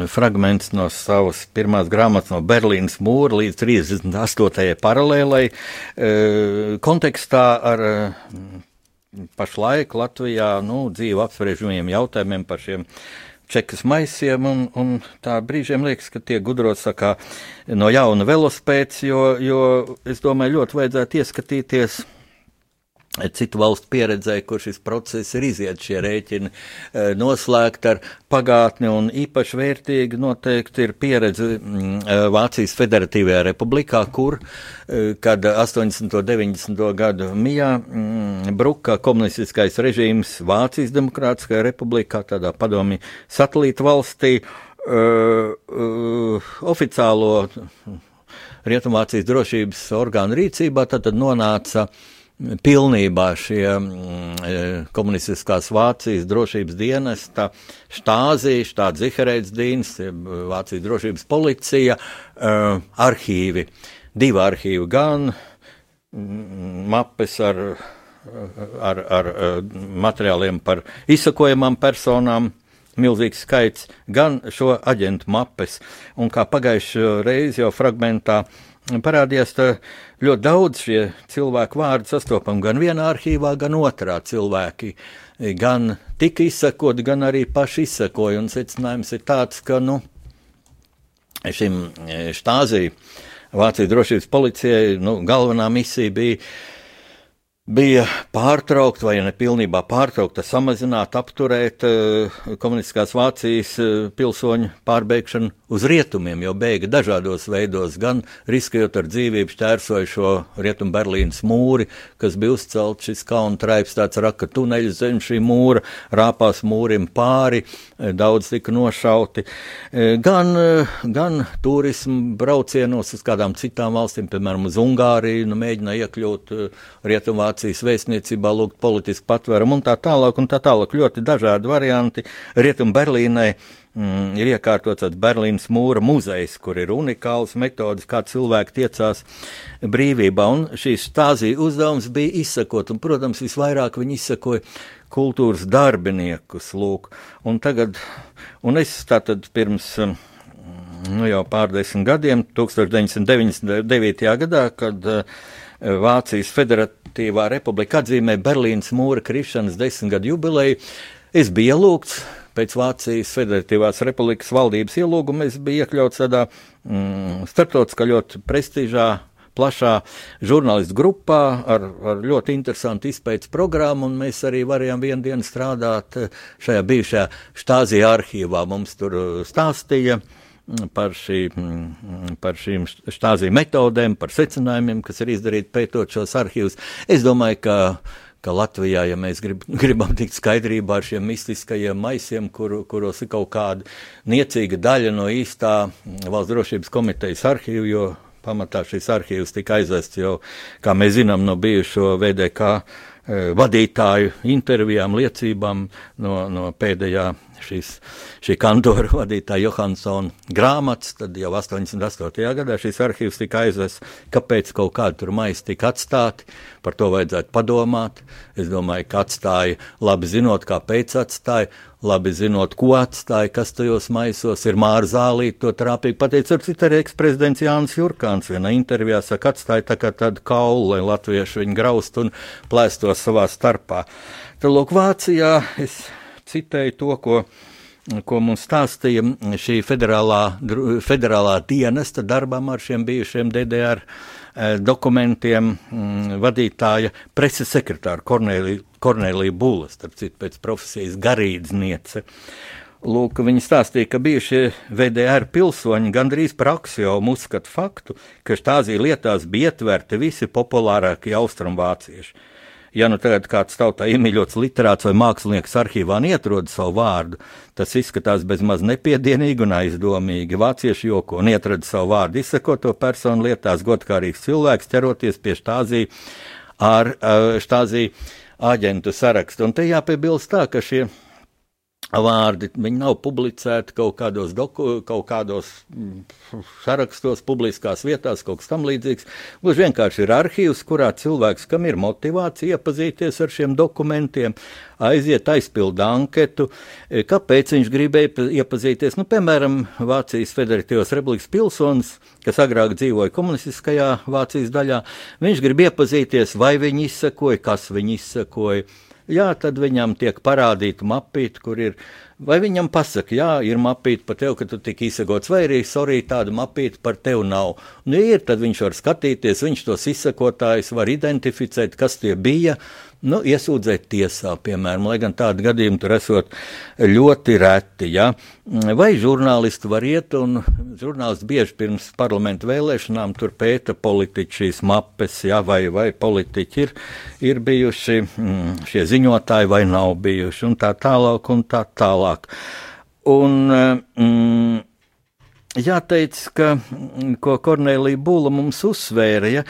fragments no savas pirmās grāmatas, no Berlīnas mūra līdz 38. paralēlai, uh, kontekstā ar uh, pašlaik Latvijā nu, dzīvu apspriežamiem jautājumiem par šiem čekas maisiem, un, un tā brīžiem liekas, ka tiek gudrots kā no jauna velospēds, jo, jo es domāju, ļoti vajadzētu ieskatīties citu valstu pieredzē, kur šis process ir iziet šie rēķini e, noslēgt ar pagātni, un īpaši vērtīgi noteikti ir pieredze mm, e, Vācijas Federatīvajā republikā, kur, e, kad 80. un 90. gadu mijā mm, bruka komunistiskais režīms Vācijas Demokrātiskajā republikā, tādā padomi satelīta valstī, uh, uh, oficiālo Rietumvācijas drošības orgānu rīcībā, tad nonāca uh, pilnībā šie mm, komunistiskās Vācijas drošības dienesta štāzija, štāds Ziherēts dienas, Vācijas drošības policija, uh, arhīvi, divi arhīvi gan mm, mapes ar, ar, ar materiāliem par izsakojamām personām, milzīgs skaits, gan šo aģentu mapes. Un kā pagājušajā reizē jau fragmentā parādījās, ļoti daudz šie cilvēku vārdi sastopam gan vienā arhīvā, gan otrā cilvēki. Gan tika izsakoti, gan arī paši izsakoja. Un secinājums ir tāds, ka nu, šim štāzī Vācijas drošības policijai nu, galvenā misija bija bija pārtraukt, vai ne pilnībā pārtraukt, samazināt, apturēt uh, komunistiskās Vācijas uh, pilsoņu pārbeigšanu uz rietumiem, jo bēga dažādos veidos, gan riskējot ar dzīvību, šķērsoja šo rietumu Berlīnas mūri, kas bija uzcelts šis kauna traips, tāds raka tuneļs zem šī mūra, rāpās mūrim pāri, eh, daudz tika nošauti, gan, gan turismu braucienos uz kādām citām valstīm, piemēram, uz Ungāriju, nu, mēģināja iekļūt rietumu Vācijas vēstniecībā lūgt politisku patvērumu un tā tālāk, un tā tālāk. Ļoti dažādi varianti. Rietum Berlīnai mm, ir iekārtots tāds Berlīnas mūra muzejs, kur ir unikāls metodas, kā cilvēki tiecās brīvībā. Un šīs stāzija uzdevums bija izsakot, un, protams, visvairāk viņi izsakoja kultūras darbiniekus. Lūk. Un tagad, un es tātad pirms nu, jau pārdesmit gadiem, 1999. gadā, kad uh, Vācijas Federatīvā republika atzīmē Berlīnas mūra krišanas desmitgadu jubileju. Es biju ielūgts pēc Vācijas Federatīvās republikas valdības ielūguma, es biju iekļauts tādā mm, starptautiskā ļoti prestižā plašā žurnālistu grupā ar, ar ļoti interesantu izpētes programmu, un mēs arī varējām vienu dienu strādāt šajā bijušajā štāzija arhīvā. Mums tur stāstīja uh, par, šī, par šīm štāziju metodēm, par secinājumiem, kas ir izdarīti pētot šos arhīvus. Es domāju, ka ka Latvijā, ja mēs grib, gribam tikt skaidrībā ar šiem mistiskajiem maisiem, kur, kuros ir kaut kāda niecīga daļa no īstā valsts drošības komitejas arhīva, jo pamatā šis arhīvs tika aizvests jau, kā mēs zinām, no bijušo VDK eh, vadītāju intervijām, liecībām no, no pēdējā šīs, šī kantora vadītāja Johansona grāmatas, tad jau 88. gadā šīs arhīvs tika aizvests, kāpēc kaut kādi tur maisi tika atstāti, par to vajadzētu padomāt. Es domāju, ka atstāja, labi zinot, kāpēc atstāja, labi zinot, ko atstāja, kas tajos maisos ir Māra Zālīte, to trāpīgi pateica ar citu arī eksprezidents Jānis Jurkāns vienā intervijā saka, atstāja tā kā tādu kaulu, lai latvieši viņu graust un plēstos savā starpā. Tad, lūk, Vācijā es citēju to, ko, ko mums stāstīja šī federālā, federālā dienesta darbam ar šiem bijušiem DDR eh, dokumentiem mm, vadītāja preses sekretāra Kornelija Būla, starp citu pēc profesijas garīdzniece. Lūk, viņi stāstīja, ka bijušie VDR pilsoņi gandrīz par aksiomu uzskata faktu, ka štāzī lietās bija ietverti visi populārākie austrumvācieši ja nu tagad kāds tautā iemīļots literāts vai mākslinieks arhīvā neatrod savu vārdu, tas izskatās bezmaz nepiedienīgi un aizdomīgi. Vācieši joko un ietrada savu vārdu izsakoto personu lietās, godkārīgs cilvēks ķeroties pie štāzī ar štāzī āģentu sarakstu. Un te jāpiebilst tā, ka šie vārdi. Viņi nav publicēti kaut kādos, doku, kaut kādos mm, sarakstos, publiskās vietās, kaut kas tamlīdzīgs. Gluži vienkārši ir arhīvs, kurā cilvēks, kam ir motivācija iepazīties ar šiem dokumentiem, aiziet, aizpilda anketu, e, kāpēc viņš gribēja iepazīties. Nu, piemēram, Vācijas Federatīvās Republikas pilsonis, kas agrāk dzīvoja komunistiskajā Vācijas daļā, viņš grib iepazīties, vai viņi izsakoja, kas viņi izsakoja jā, tad viņam tiek parādīta mapīte, kur ir. Vai viņam pasaka, jā, ir mapīte par tevi, ka tu tik izsakots, vai arī, sorry, tāda mapīte par tevi nav. Nu, ir, tad viņš var skatīties, viņš tos izsakotājus var identificēt, kas tie bija, nu, iesūdzēt tiesā, piemēram, lai gan tādi gadījumi tur esot ļoti reti. Ja? Vai žurnālisti var iet, un žurnālisti bieži pirms parlamentu vēlēšanām tur pēta politiķi šīs mapes, ja? vai, vai politiķi ir, ir bijuši mm, šie ziņotāji vai nav bijuši, un tā tālāk, un tā tālāk. Un, mm, Jāteic, ka, ko Kornelija Būla mums uzsvēra, ja,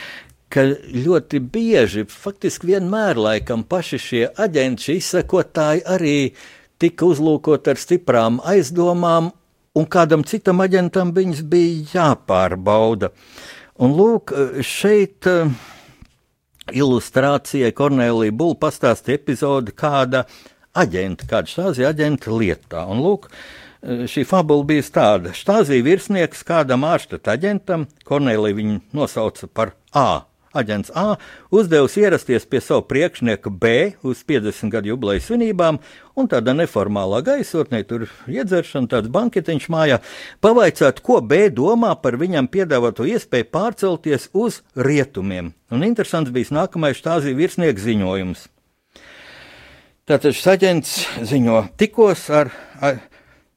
ka ļoti bieži, faktiski vienmēr laikam paši šie aģenti, šie izsekotāji arī tika uzlūkot ar stiprām aizdomām, un kādam citam aģentam viņas bija jāpārbauda. Un lūk, šeit uh, ilustrācijai Kornelija Būla pastāstīja epizodi kāda aģenta, kāda štāzija aģenta lietā. Un lūk, eh, šī fabula bija tāda. Štāzija virsnieks kādam ārštata aģentam, Kornelija viņu nosauca par A aģents A uzdevusi ierasties pie savu priekšnieku B uz 50 gadu jubilejas svinībām, un tādā neformālā gaisotnē, tur iedzeršana, tāds banketiņš mājā, pavaicāt, ko B domā par viņam piedāvāto iespēju pārcelties uz rietumiem. Un interesants bija nākamais štāzī virsnieks ziņojums. Tātad šis aģents ziņo tikos ar, ar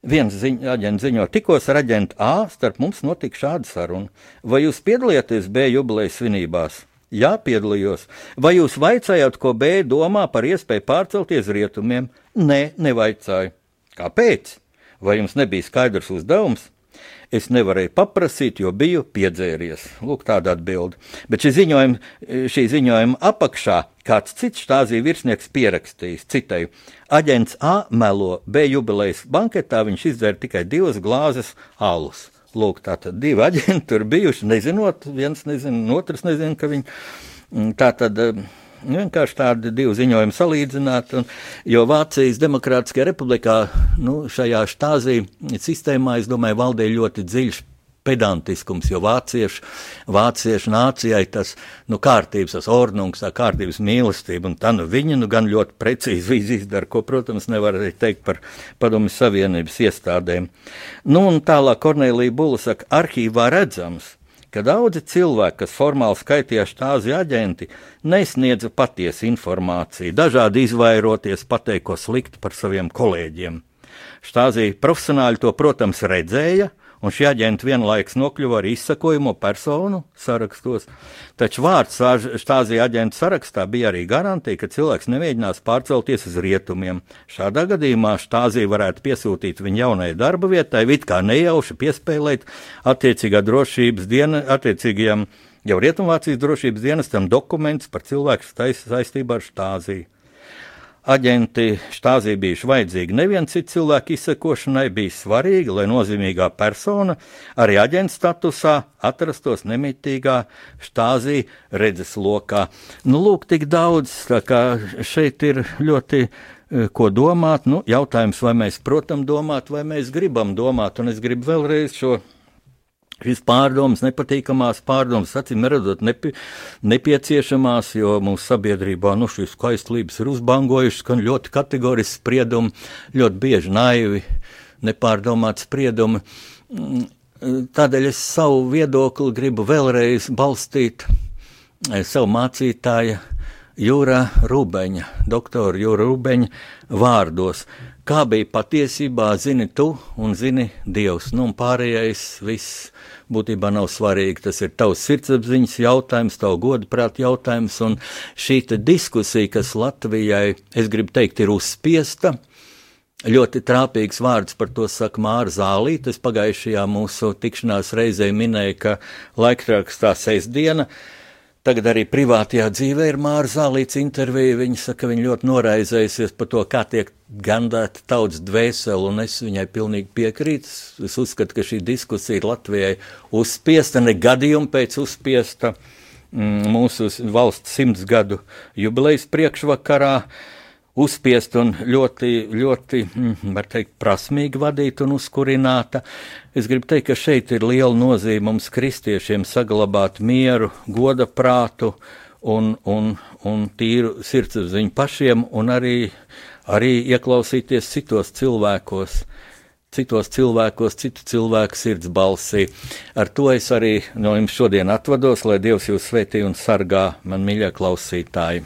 Viens ziņ, aģents ziņo, tikos ar aģentu A, starp mums notika šāda saruna. Vai jūs piedalījāties B jubilejas svinībās? Jā, piedalījos. Vai jūs vaicājāt, ko B domā par iespēju pārcelties rietumiem? Nē, nevaicāju. Kāpēc? Vai jums nebija skaidrs uzdevums? Es nevarēju paprasīt, jo biju piedzēries. Lūk, tāda atbilde. Bet šī ziņojuma, šī ziņojuma apakšā kāds cits štāzija virsnieks pierakstījis, citēju, aģents A melo B jubilejas banketā, viņš izdzēra tikai divas glāzes alus. Lūk, tā tad divi aģenti tur bijuši, nezinot, viens nezina, otrs nezina, ka viņi mm, tā tad. Vienkārši tādi divi ziņojumi salīdzināt, un, jo Vācijas Demokrātiskajā republikā nu, šajā štāzī sistēmā, es domāju, valdīja ļoti dziļš pedantiskums, jo vāciešu, vāciešu nācijai tas nu, kārtības, tas ornungs, tā kārtības mīlestība, un tā nu viņi nu, gan ļoti precīzi izdara, ko, protams, nevar arī teikt par Padomju Savienības iestādēm. Nu, un tālāk Kornelija Bula saka, arhīvā redzams, ka daudzi cilvēki, kas formāli skaitījās štāzi aģenti, nesniedza patiesu informāciju, dažādi izvairoties pateikt ko sliktu par saviem kolēģiem. Štāzī profesionāļi to, protams, redzēja, un šie aģenti vienlaikus nokļuva arī izsakojamo personu sarakstos. Taču vārds štāzija aģentu sarakstā bija arī garantija, ka cilvēks nemēģinās pārcelties uz rietumiem. Šādā gadījumā štāzija varētu piesūtīt viņa jaunajai darba vietai, it kā nejauši piespēlēt attiecīgā drošības diena, attiecīgajam jau Rietumvācijas drošības dienestam dokumentus par cilvēku saistībā ar štāziju aģenti štāzī bijuši vajadzīgi neviena cita cilvēka izsekošanai, bija svarīgi, lai nozīmīgā persona arī aģenta statusā atrastos nemitīgā štāzī redzes lokā. Nu, lūk, tik daudz, tā kā šeit ir ļoti eh, ko domāt. Nu, jautājums, vai mēs, protams, domāt, vai mēs gribam domāt, un es gribu vēlreiz šo Šīs pārdomas, nepatīkamās pārdomas, acīm redzot, nepi, nepieciešamās, jo mūsu sabiedrībā nu, šīs skaistlības ir uzbangojušas, ka ļoti kategoriski spriedumi, ļoti bieži naivi, nepārdomāti spriedumi. Mm, tādēļ es savu viedokli gribu vēlreiz balstīt eh, savu mācītāju Jūra Rūbeņa, doktora Jūra Rūbeņa vārdos. Kā bija patiesībā, zini tu un zini Dievs, nu un pārējais viss būtībā nav svarīgi. Tas ir tavs sirdsapziņas jautājums, tavs godprāt jautājums, un šī diskusija, kas Latvijai, es gribu teikt, ir uzspiesta. Ļoti trāpīgs vārds par to saka Māra Zālīte. Es pagājušajā mūsu tikšanās reizē minēju, ka laikrakstā sestdiena diena Tagad arī privātajā dzīvē ir Māra Zālīts intervija. Viņa saka, ka viņa ļoti noraizējusies par to, kā tiek gandēta tautas dvēsele, un es viņai pilnīgi piekrītu. Es uzskatu, ka šī diskusija ir Latvijai uzspiesta, ne gadījuma pēc uzspiesta mm, mūsu valsts simts gadu jubilejas priekšvakarā. Uh, uzspiest un ļoti, ļoti, mm, var teikt, prasmīgi vadīta un uzkurināta. Es gribu teikt, ka šeit ir liela nozīme mums, kristiešiem, saglabāt mieru, goda prātu un, un, un tīru sirdsapziņu pašiem, un arī, arī ieklausīties citos cilvēkos. Citos cilvēkos, citu cilvēku sirds balsī. Ar to es arī no jums šodien atvados, lai Dievs jūs svētī un sargā, man mīļie klausītāji.